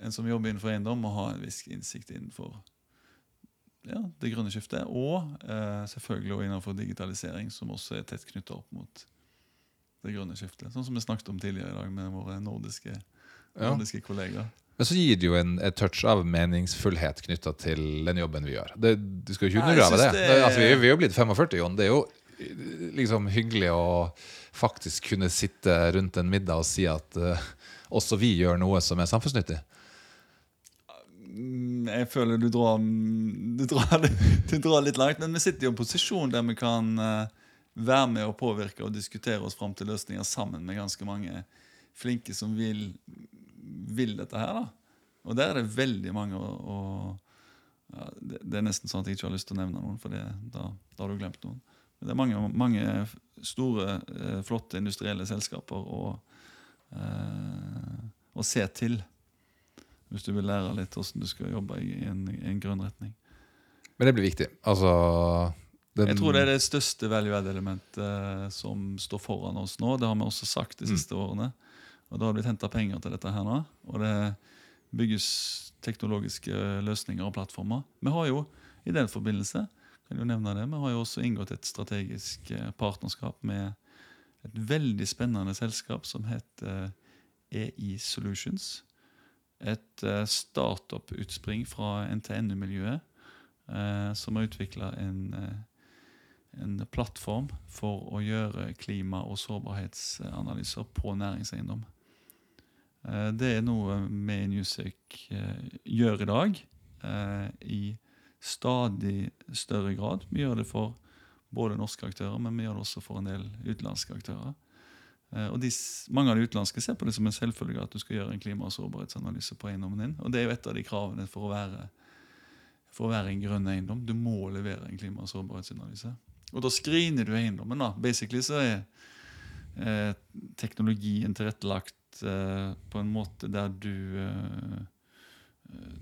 en som jobber innenfor eiendom, må ha en viss innsikt innenfor ja, det grønne skiftet. Og eh, selvfølgelig også innenfor digitalisering, som også er tett knytta opp mot det grønne skiftet. Sånn som vi snakket om tidligere i dag med våre nordiske, Ja. kollegaer. Men så gir det jo en, et touch av meningsfullhet knytta til den jobben vi gjør. Det, du skal jo ikke undergrave det. det- det altså, vi, vi er jo blitt 45, Jon. Det er jo eh, liksom hyggelig å faktisk kunne sitte rundt en middag og si at uh, også vi gjør noe som er samfunnsnyttig. Mm, Jeg føler du drar, du, drar, du drar litt langt, men vi sitter i en posisjon der vi kan eh, være med og påvirke og diskutere oss fram til løsninger sammen med ganske mange flinke som vil, vil dette her. da. Og der er det veldig mange å, ja, det, det er nesten sånn at jeg ikke har lyst til å nevne noen, for det, da, da har du glemt noen. Men det er mange, mange store, eh, flotte industrielle selskaper å, eh, å se til hvis du vil lære litt hvordan du skal jobbe i en, en grønn retning. Men det blir viktig. Altså den, Jeg tror det er det største value add-elementet eh, som står foran oss nå. Det har vi også sagt de siste årene. Og Da har det blitt henta penger til dette her nå. Og det bygges teknologiske løsninger og plattformer. Vi har jo i den forbindelse kan jo nevne det, vi har jo også inngått et strategisk eh, partnerskap med et veldig spennende selskap som heter EI Solutions. Et eh, startup-utspring fra NTNU-miljøet, eh, som har utvikla en, eh, en plattform for å gjøre klima- og sårbarhetsanalyser på næringseiendom. Det er noe vi i Newsec gjør i dag i stadig større grad. Vi gjør det for både norske aktører, men vi gjør det også for en del utenlandske aktører. Eh, og de, Mange av de utenlandske ser på det som en selvfølge at du skal gjøre en klima- og sårbarhetsanalyse på eiendommen din. Og det er jo et av de kravene for å være, for å være en grønn eiendom. Du må levere en klima- og sårbarhetsanalyse. Og da screener du eiendommen. da. Basically så er eh, teknologien tilrettelagt eh, på en måte der du eh,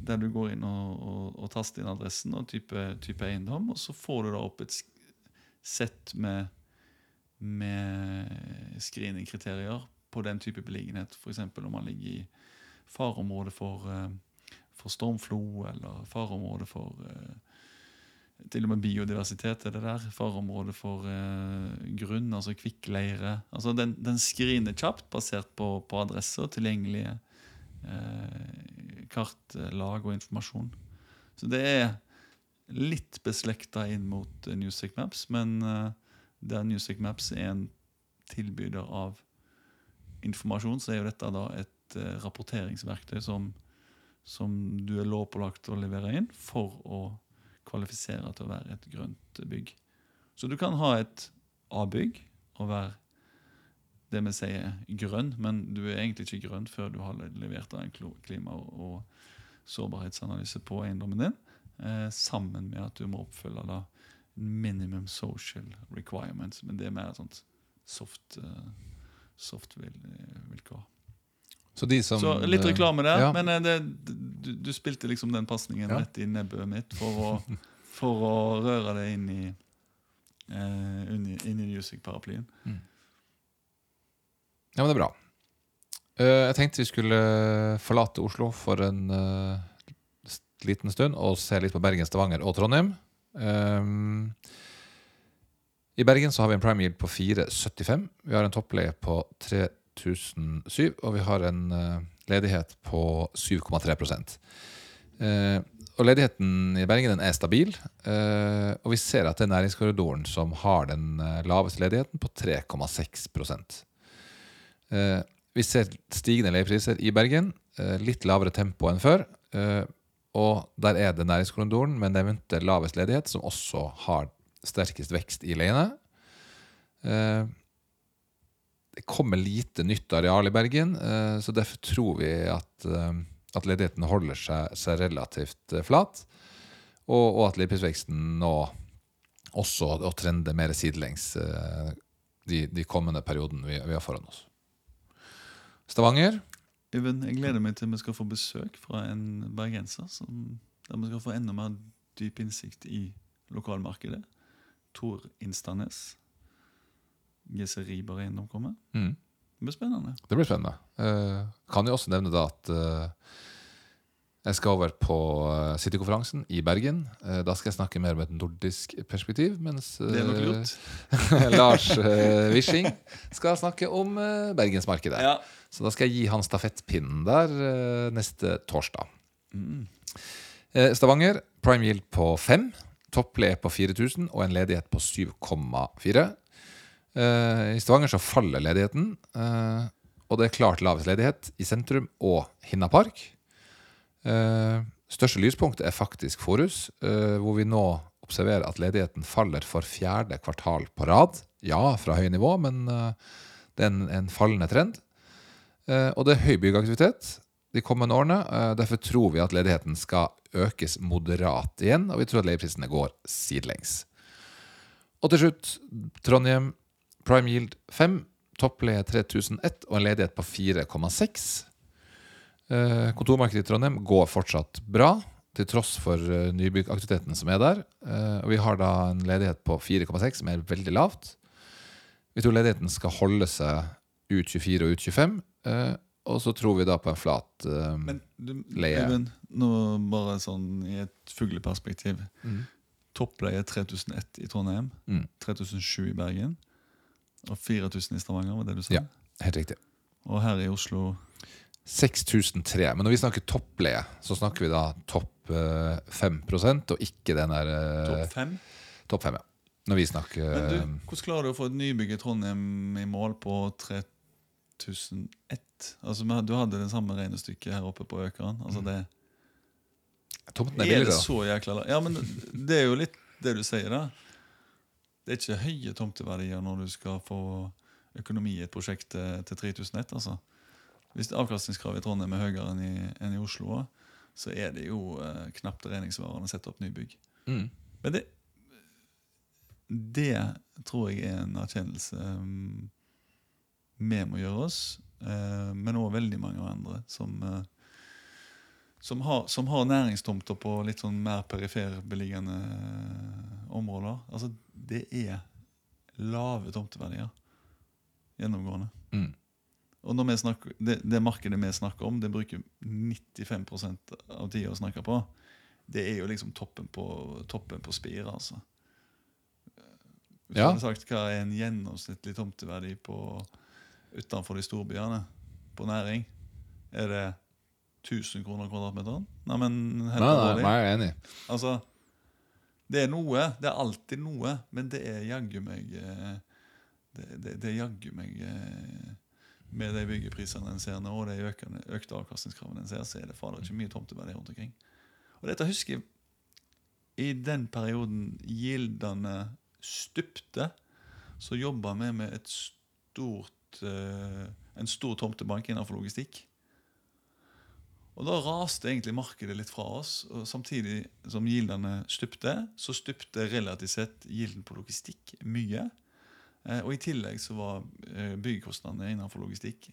der du går inn og, og, og taster inn adressen og type, type eiendom, og så får du da opp et sett med, med screeningkriterier på den type beliggenhet. F.eks. om man ligger i fareområdet for, eh, for stormflo, eller fareområde for eh, til og med biodiversitet er det der. Fareområde for eh, grunn, altså kvikkleire. Altså den, den screener kjapt basert på, på adresser tilgjengelige eh, kartlag og informasjon. Så det er litt beslekta inn mot Newsec Maps, men eh, der Newsec Maps er en tilbyder av informasjon, så er jo dette da et eh, rapporteringsverktøy som, som du er lovpålagt å levere inn for å kvalifisere til å være et grønt bygg. Så du kan ha et A-bygg og være det vi sier grønn, men du er egentlig ikke grønn før du har levert en klima- og sårbarhetsanalyse på eiendommen din, eh, sammen med at du må oppfylle da minimum social requirements. Men det er mer sånt soft, eh, soft vil, vilkår. Så de som Så litt eh, reklame der, ja. men eh, det, du, du spilte liksom den pasningen Ja. rett i nebbet mitt for å, for å røre det inn i uh, inn i, Music-paraplyen. Ja, men det er bra. Uh, jeg tenkte vi skulle forlate Oslo for en uh, liten stund og se litt på Bergen, Stavanger og Trondheim. Um, I Bergen så har vi en prime yield på 4,75. Vi har en toppleie på 3007, og vi har en eh, ledighet på 7,3 uh, Og ledigheten i Bergen den er stabil, uh, og vi ser at det er næringskorridoren som har den eh, laveste ledigheten, på 3,6 uh, vi ser stigende leiepriser i Bergen, eh, litt lavere tempo enn før. Og der er det næringskorridoren med nevnte lavest ledighet som også har sterkest vekst i leiene. Eh, det kommer lite nytt areal i Bergen, eh, så derfor tror vi at, eh, at ledigheten holder seg, seg relativt flat. Og, og at livprisveksten nå også og trender mer sidelengs de, de kommende periodene vi, vi har foran oss. Stavanger. Øyvind, jeg gleder meg til vi skal få besøk fra en bergenser, som, der vi skal få enda mer dyp innsikt i lokalmarkedet. Tor Instanes. GC Riber er innomkommet. Mm. Det blir spennende. Det blir spennende. Uh, kan jeg også nevne da at uh, jeg skal over på eh, Citykonferansen i Bergen. Uh, da skal jeg snakke mer om et nordisk perspektiv, mens. Lars Wishing skal snakke om bergensmarkedet. Ja. Så da skal jeg gi han stafettpinnen der eh, neste torsdag. Mm. Eh, Stavanger, prime yield på 5, Topple på 4000 og en ledighet på 7,4. Eh, I Stavanger så faller ledigheten, og det er klart lavest ledighet i sentrum og Hinna park. Eh, største lyspunkt er faktisk Forus, hvor vi nå observerer at ledigheten faller for fjerde kvartal på rad. Ja, fra høye nivå, men det er en, en fallende trend. Eh, og det er høy byggeaktivitet de kommende årene. Eh, derfor tror vi at ledigheten skal økes moderat igjen, og vi tror at leieprisene går sidelengs. Og til slutt, Trondheim, prime yield 5, toppleie 3001 og en ledighet på 4,6. Eh, kontormarkedet i Trondheim går fortsatt bra, til tross for nybyggaktiviteten som er der. Vi har da en ledighet på 4,6, som er veldig lavt. Vi tror ledigheten skal holde seg ut 24 og ut 25. Eh, og så tror vi da på en flat eh, Men du, Leie. Even, nå bare sånn i et fugleperspektiv. mm. Toppleie 3001 i Trondheim, Mm. 3007 i Bergen og 4000 i Stavanger, var det du sa? Ja. Helt riktig. Og her i Oslo 6003. Men når vi snakker toppleie, så snakker vi da topp eh, 5 og ikke den der eh, Topp 5? topp 5. Ja. Når vi snakker Men du, hvordan klarer du å få et nybygg i Trondheim i mål på 3001? Altså, Du hadde det samme regnestykket her oppe på Økeren. Altså, det, Tomten er det billigere, så jækla Ja, men det er jo litt det du sier, da. Det er ikke høye tomteverdier når du skal få økonomi i et prosjekt til, til 3001. altså. Hvis avkastningskravet i Trondheim er høyere enn i, enn i Oslo, så er det jo eh, knapt regningsvarende å sette opp nybygg. Mm. Men det, det tror jeg er en erkjennelse um, vi må gjøre oss, eh, men òg veldig mange andre som, eh, som, har, som har næringstomter på litt sånn mer periferbeliggende eh, områder. Altså, det er lave tomteverdier gjennomgående. Mm. Og når vi snakker, det, det markedet vi snakker om, det bruker 95% av tida å snakke på. Det er jo liksom toppen på, toppen på spiret, altså. Hvis Ja. sagt hva er en gjennomsnittlig tomteverdi på utenfor de store byene på næring, er det 1000 kroner kvadratmeteren? Nei, men helt Nei, nei, nei, jeg er enig. Altså, det er noe. Det er alltid noe, men det er jaggu meg eh, Det, det, det er jaggu meg eh, Med de byggeprisene en ser nå, og de økende, økte avkastningskravene en ser, så er det fader ikke mye tomteverdi rundt omkring. Og dette husker jeg i den perioden gildene stupte, så jobba vi med et stort, eh, en stor tomtebank innenfor logistikk. Og da raste egentlig markedet litt fra oss. og Samtidig som gildene stupte, så stupte relativt sett gilden på logistikk mye. Eh, og i tillegg så var eh, byggekostnadene innenfor logistikk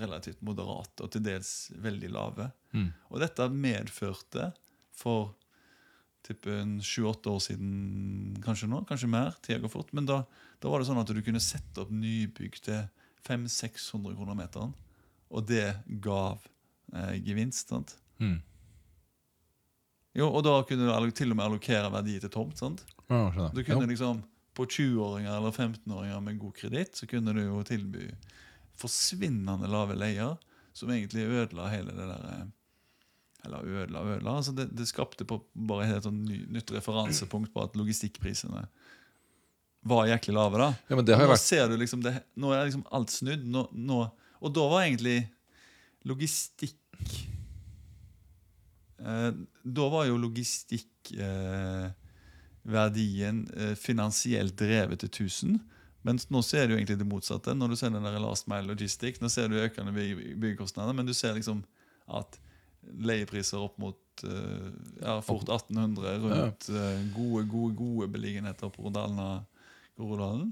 relativt moderate og til dels veldig lave. Mm. Og dette medførte for type en sju-åtte år siden, kanskje nå, kanskje mer, tida går fort, men da, da var det sånn at du kunne sette opp nybygg til 500-600 kroner meteren, og det gav eh, gevinst. sant? Mm. Jo, og da kunne du til og med allokere verdi til tomt. sant? Ja. Du kunne liksom, På 20-åringer eller 15-åringer med god kreditt så kunne du jo tilby forsvinnende lave leier, som egentlig ødela hele det der eh, Eller ødela og ødela. altså det, det skapte på bare et sånn ny, nytt referansepunkt på at logistikkprisene var jæklig lave. da. Ja, men det har jo nå ser du liksom det, nå er liksom alt snudd. Nå, nå, og da var egentlig logistikk eh, Da var jo logistikkverdien eh, eh, finansielt drevet til 1000. Men nå ser du egentlig det motsatte. Når du ser den der last mile logistics, nå ser du økende by- byggekostnader, men du ser liksom at leiepriser opp mot eh, ja, fort 1800 rundt eh, gode, gode, gode beliggenheter på Rodalna, Groruddalen.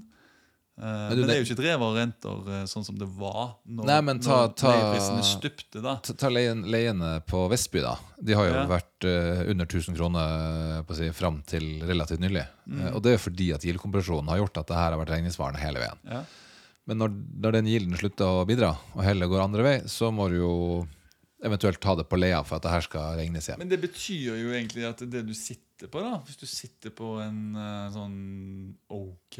Eh, men, du, det er jo ikke drevet av renter sånn som det var når, Nei, men ta- ta- leieprisene stupte. da. Ta ta leien, leiene på Vestby, da. De har jo Ja. vært uh, under 1000 kroner på si, fram til relativt nylig. Mm. Uh, og det er fordi at gildkompresjonen har gjort at det her har vært regningssvarende hele veien. Ja. Men når, når den gilden slutter å bidra, og heller går andre vei, så må du jo eventuelt ta det på leia for at det her skal regnes hjem. Men det betyr jo egentlig at det du sitter på, da Hvis du sitter på en uh, sånn OK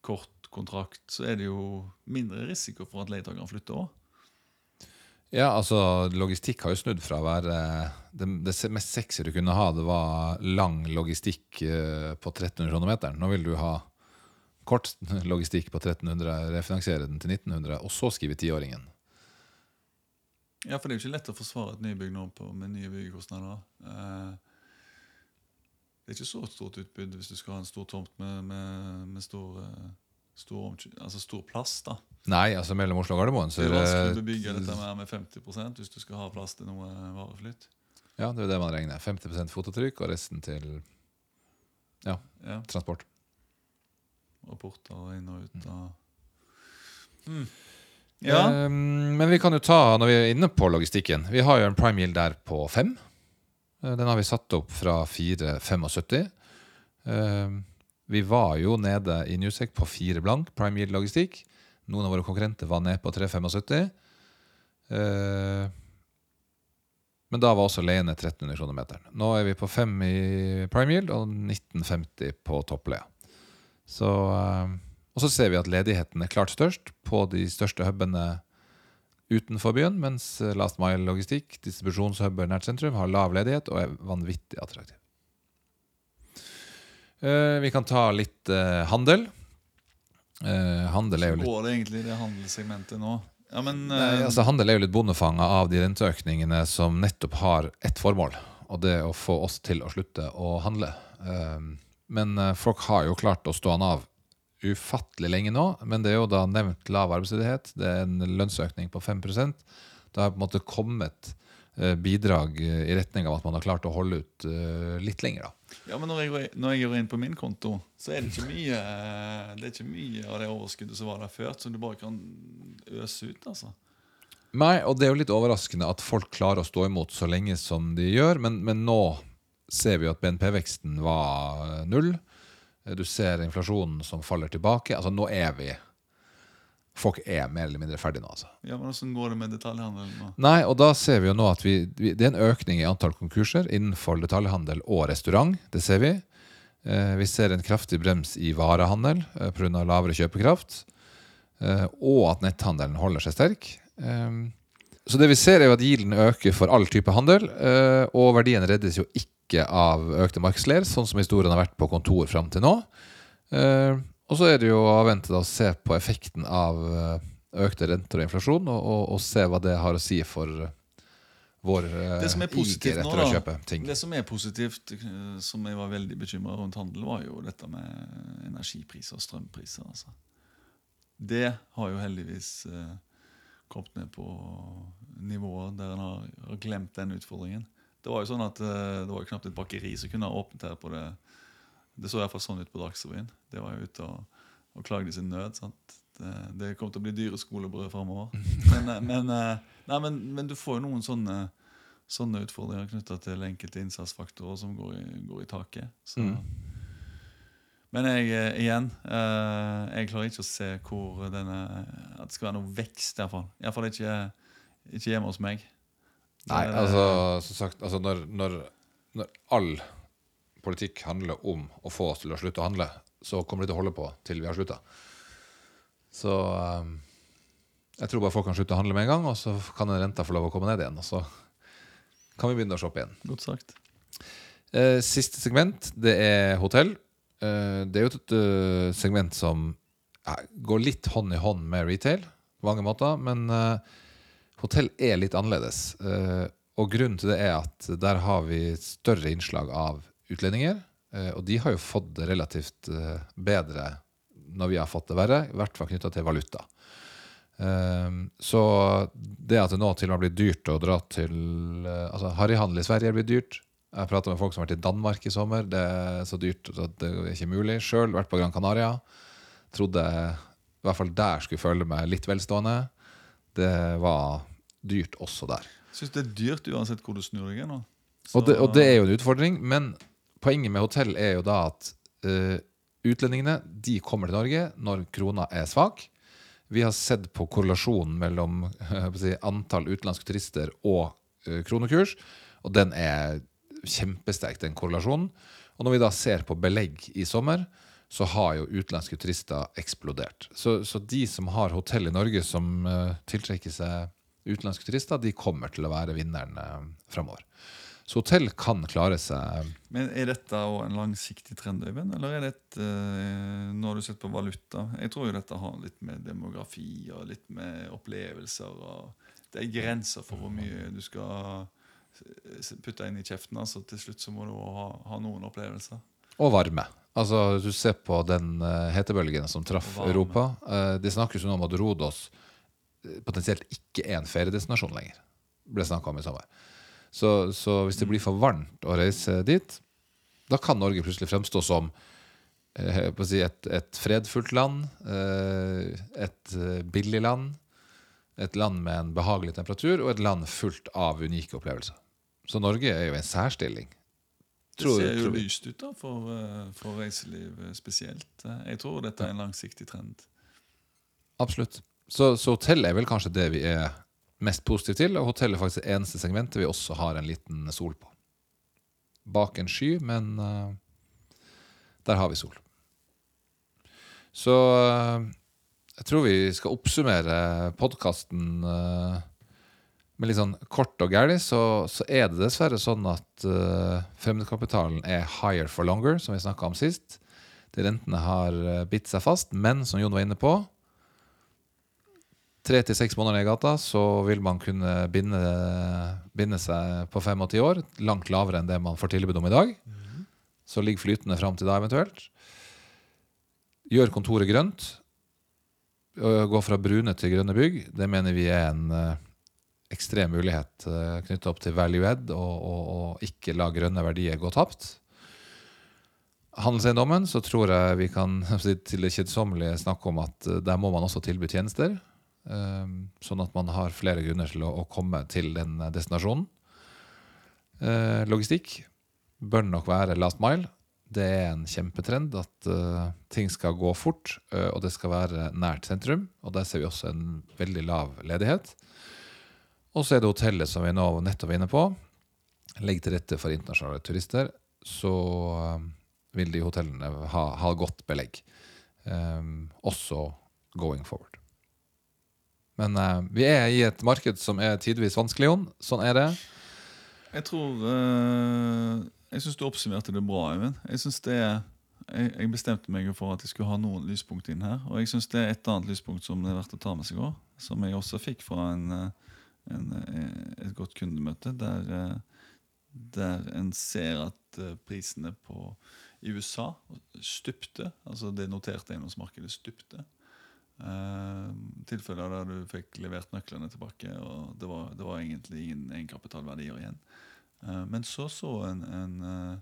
kort kontrakt, så er det jo mindre risiko for at leietakeren flytter òg. Ja, altså Logistikk har jo snudd fra å være Det, det mest sexy du kunne ha, det var lang logistikk eh, på 1300 kroner meteren. Nå vil du ha kort logistikk på 1300, refinansiere den til 1900, og så skrive tiåringen. Ja, for det er jo ikke lett å forsvare et nybygg nå på, med nye byggekostnader. Eh, det er ikke så stort utbud hvis du skal ha en stor tomt med, med, med stor, eh, stor, altså stor plass. da. Nei, altså mellom Oslo og Gardermoen så Det er vanskelig å bebygge dette med, med 50% hvis du skal ha plass til noe vareflytt. Ja, det er det man regner. 50% fotavtrykk og resten til Ja, transport. Og porter inn og ut av mm. Ja. Eh, men vi kan jo ta, når vi er inne på logistikken Vi har jo en prime yield der på 5. Eh, Den har vi satt opp fra 4,75. Eh, Vi var jo nede i Newsec på 4 blank, prime yield logistikk. Noen av våre konkurrenter var nede på 3,75. Eh, Men da var også leiene 1300 kroner meteren. Nå er vi på 5 i prime yield og 1950 på toppleia. Så, eh, og så ser vi at ledigheten er klart størst på de største hubene utenfor byen, mens last mile logistikk, distribusjonshuber nært sentrum, har lav ledighet og er vanvittig attraktiv. Eh, vi kan ta litt eh, handel. Eh, handel er jo litt går det egentlig i det handelssegmentet nå? Ja, men Nei, altså Handel er jo litt bondefanga av de renteøkningene som nettopp har ett formål, og det er å få oss til å slutte å handle. Men folk har jo klart å stå han av ufattelig lenge nå. Men det er jo da nevnt lav arbeidsledighet, det er en lønnsøkning på 5% Det har på en måte kommet eh, bidrag eh, i retning av at man har klart å holde ut eh, litt lenger, da. Ja, men når jeg, når jeg går inn på min konto, så er det ikke mye Det er ikke mye av det overskuddet som var der før, som du bare kan øse ut. altså. Nei, og det er jo litt overraskende at folk klarer å stå imot så lenge som de gjør, men, men nå ser vi jo at BNP-veksten var null. Eh, Du ser inflasjonen som faller tilbake. Altså nå er vi Folk er mer eller mindre ferdige nå, altså. Ja, men Hvordan går det med detaljhandelen nå? Nei, og da ser vi jo nå at vi, det er en økning i antall konkurser innenfor detaljhandel og restaurant. Det ser vi. Eh, vi ser en kraftig brems i varehandel eh, pga. lavere kjøpekraft. Eh, og at netthandelen holder seg sterk. Så det vi ser er jo at Gilden øker for all type handel, eh, og verdien reddes jo ikke av økte markedsleier, sånn som historien har vært på kontor fram til nå. Eh, og så er det jo å vente da å se på effekten av eh, økte renter og inflasjon, og, og, og se hva det har å si for eh, vår Det som er positivt nå, da. Det som er positivt, som jeg var veldig bekymra rundt handel, var jo dette med energipriser og strømpriser. altså. Det har jo heldigvis kommet ned på nivåer der en har, har glemt den utfordringen. Det var jo sånn at eh, det var jo knapt et bakeri som kunne ha åpnet her på det Det så i hvert fall sånn ut på Dagsrevyen. Det var jo ute og, og klagde sin nød. sant? Det, det kommer til å bli dyre skolebrød framover. Men, eh, men, eh, nei, men, men du får jo noen sånne sånne utfordringer knytta til enkelte innsatsfaktorer som går i, går i taket. Så. Men jeg, igjen, jeg klarer ikke å se hvor denne At det skal være noe vekst, iallfall. Iallfall ikke, ikke hjemme hos meg. Nei, er- altså, som sagt, altså når, når, når all politikk handler om å få oss til å slutte å handle, så kommer de til å holde på til vi har slutta. Så um, jeg tror bare folk kan slutte å handle med en gang, og så kan den renta få lov å komme ned igjen. Og så kan vi begynne å shoppe igjen. Godt sagt. Eh, siste segment, det er hotell. Eh, det er jo et eh, segment som går litt hånd i hånd med retail på mange måter, men eh, hotell er litt annerledes. Eh, og grunnen til det er at der har vi større innslag av utlendinger, eh, og de har jo fått det relativt eh, bedre når vi har fått det verre, i hvert fall knytta til valuta. Så det at det nå til og med blir dyrt å dra til Altså Harryhandel i Sverige blir dyrt. Jeg prata med folk som har vært i Danmark i sommer. Det er så dyrt at det er ikke mulig. Sjøl vært på Gran Canaria. Trodde i hvert fall der skulle føle meg litt velstående. Det var dyrt også der. Syns det er dyrt uansett hvor du snur deg nå. Og det, og det er jo en utfordring, men poenget med hotell er jo da at uh, utlendingene de kommer til Norge når krona er svak. Vi har sett på korrelasjonen mellom jeg si, antall utenlandske turister og uh, kronekurs, og den er kjempesterk, den korrelasjonen. Og når vi da ser på belegg i sommer, så har jo utenlandske turister eksplodert. Så, så de som har hotell i Norge som uh, tiltrekker seg utenlandske turister, de kommer til å være vinneren uh, framover. Så hotell kan klare seg Men Er dette en langsiktig trend, Øyvind? Eller er det et, uh, Nå har du sett på valuta. Jeg tror jo dette har litt med demografi og litt med opplevelser og Det er grenser for hvor mye du skal putte inn i kjeften. altså Til slutt så må du ha, ha noen opplevelser. Og varme. Altså, Du ser på den uh, hetebølgen som traff varme. Europa. Eh, det snakkes jo nå om at Rodos eh, potensielt ikke er en feriedestinasjon lenger. ble snakket om i sommer. Så, så hvis det blir for varmt å reise dit, da kan Norge plutselig fremstå som eh, på å si et, et fredfullt land, eh, et eh, billig land, et land med en behagelig temperatur og et land fullt av unike opplevelser. Så Norge er jo i en særstilling. Det Tror- ser jo lyst ut da for, eh, for reiseliv eh, spesielt. Eh, Jeg tror dette er en langsiktig trend. Absolutt. Så, så hotell er vel kanskje det vi er mest positive til, og hotell er faktisk det eneste segmentet vi også har en liten sol på. Bak en sky, men uh, der har vi sol. Så uh, Jeg tror vi skal oppsummere podkasten med litt sånn kort og gærlig, så, så, er det dessverre sånn at uh, fremmedkapitalen er higher for longer, som vi snakka om sist. De rentene har uh, bitt seg fast, men som Jon var inne på Tre til seks måneder ned i gata, så vil man kunne binde, binde, seg på 85 år. Langt lavere enn det man får tilbud om i dag. Mm. Så ligger flytende fram til da, eventuelt. Gjør kontoret grønt. Gå fra brune til grønne bygg. Det mener vi er en uh, ekstrem mulighet eh, knytta opp til value add og, og, og, ikke la grønne verdier gå tapt. Handelseiendommen så tror jeg vi kan til det kjedsommelige snakke om at uh, der må man også tilby tjenester. Uh, sånn at man har flere grunner til å, komme til den destinasjonen. Logistikk bør nok være last mile. Det er en kjempetrend at ting skal gå fort, og det skal være nært sentrum. Og der ser vi også en veldig lav ledighet. Og så er det hotellet som vi nå nettopp er inne på. Legger til rette for internasjonale turister. Så um, vil de hotellene ha, ha godt belegg. Um, også going forward. Men uh, vi er i et marked som er tidvis vanskelig, Jon. Sånn er det. Jeg tror uh, Jeg syns du oppsummerte det bra, Eivind. Jeg synes det er jeg, bestemte meg for at jeg skulle ha noen lyspunkt inn her. Og jeg syns det er et annet lyspunkt som det er verdt å ta med seg òg. Som jeg også fikk fra en uh, en, eh, et godt kundemøte der, eh, der en ser at eh, prisene på, i USA stupte. Altså det noterte eiendomsmarkedet stupte. Uh, tilfeller der du fikk levert nøklene tilbake, og det var, det var egentlig ingen egenkapitalverdier igjen. Uh, men så så en, en uh,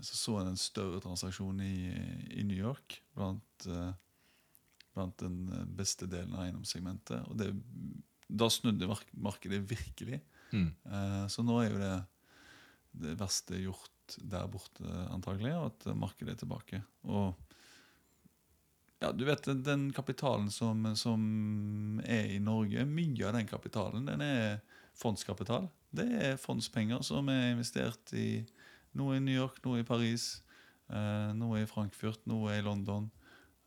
så så en en større transaksjon i, i New York blant blant den eh, beste delen av eiendomssegmentet. Og det, da snudde markedet virkelig. Mm. Eh, så nå er jo det det verste gjort der borte, antagelig, og at markedet er tilbake. Og ja, du vet, den kapitalen som, som, er i Norge, mye av den kapitalen, den er fondskapital. Det er fondspenger som er investert i noe i New York, noe i Paris, eh, noe i Frankfurt, noe i London.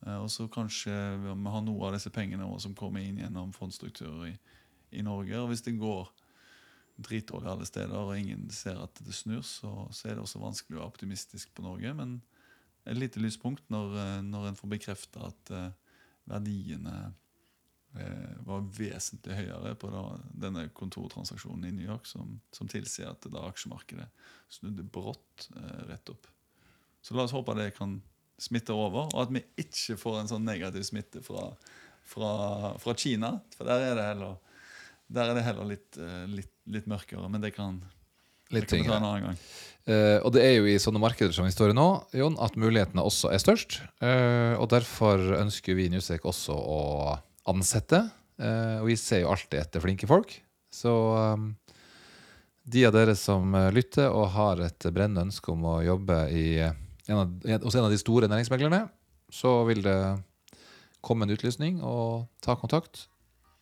Eh, og så kanskje vi har noe av disse pengene som kommer inn gjennom fondsstrukturer i, i, Norge. Og hvis det går dritdårlig alle steder, og ingen ser at det snur, så, så, er det også vanskelig å være optimistisk på Norge. Men et lite lyspunkt når, eh, når en får bekrefta at uh, verdiene var vesentlig høyere på da, denne kontortransaksjonen i New York, som, som tilsier at da aksjemarkedet snudde brått uh, rett opp. Så la oss håpe det kan smitter over, og at vi ikke får en sånn negativ smitte fra, fra, fra Kina. For der er det heller, er det heller litt, eh, litt, litt, mørkere. Men det kan, det kan vi ta en annen gang. Uh, og det er jo i sånne markeder som vi står i nå, Jon, at mulighetene også er størst. Uh, og derfor ønsker vi i Newsec også å ansette. Uh, og vi ser jo alltid etter flinke folk. Så um, de av dere som lytter og har et brennende ønske om å jobbe i en av, hos en av de store næringsmeglerne, så vil det komme en utlysning, og ta kontakt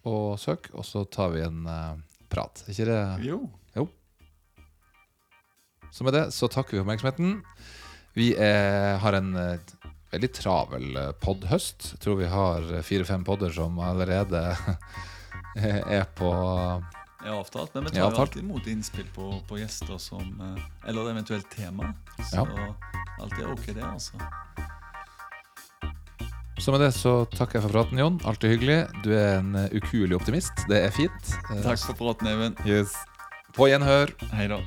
og søk, og så tar vi en uh, prat. ikke det? Jo. jo. Så med det så takker vi for oppmerksomheten. Vi er, har en uh, veldig travel podhøst. Tror vi har fire-fem podder som allerede er på er avtalt. Men vi tar jo alltid imot innspill på, på gjester som Eller eventuelt tema. Så ja. Alt er ok, det, altså. Så med det så takker jeg for praten, Jon. Alltid hyggelig. Du er en ukuelig optimist. Det er fint. Takk for praten, Even. Yes. På gjenhør. Hei da.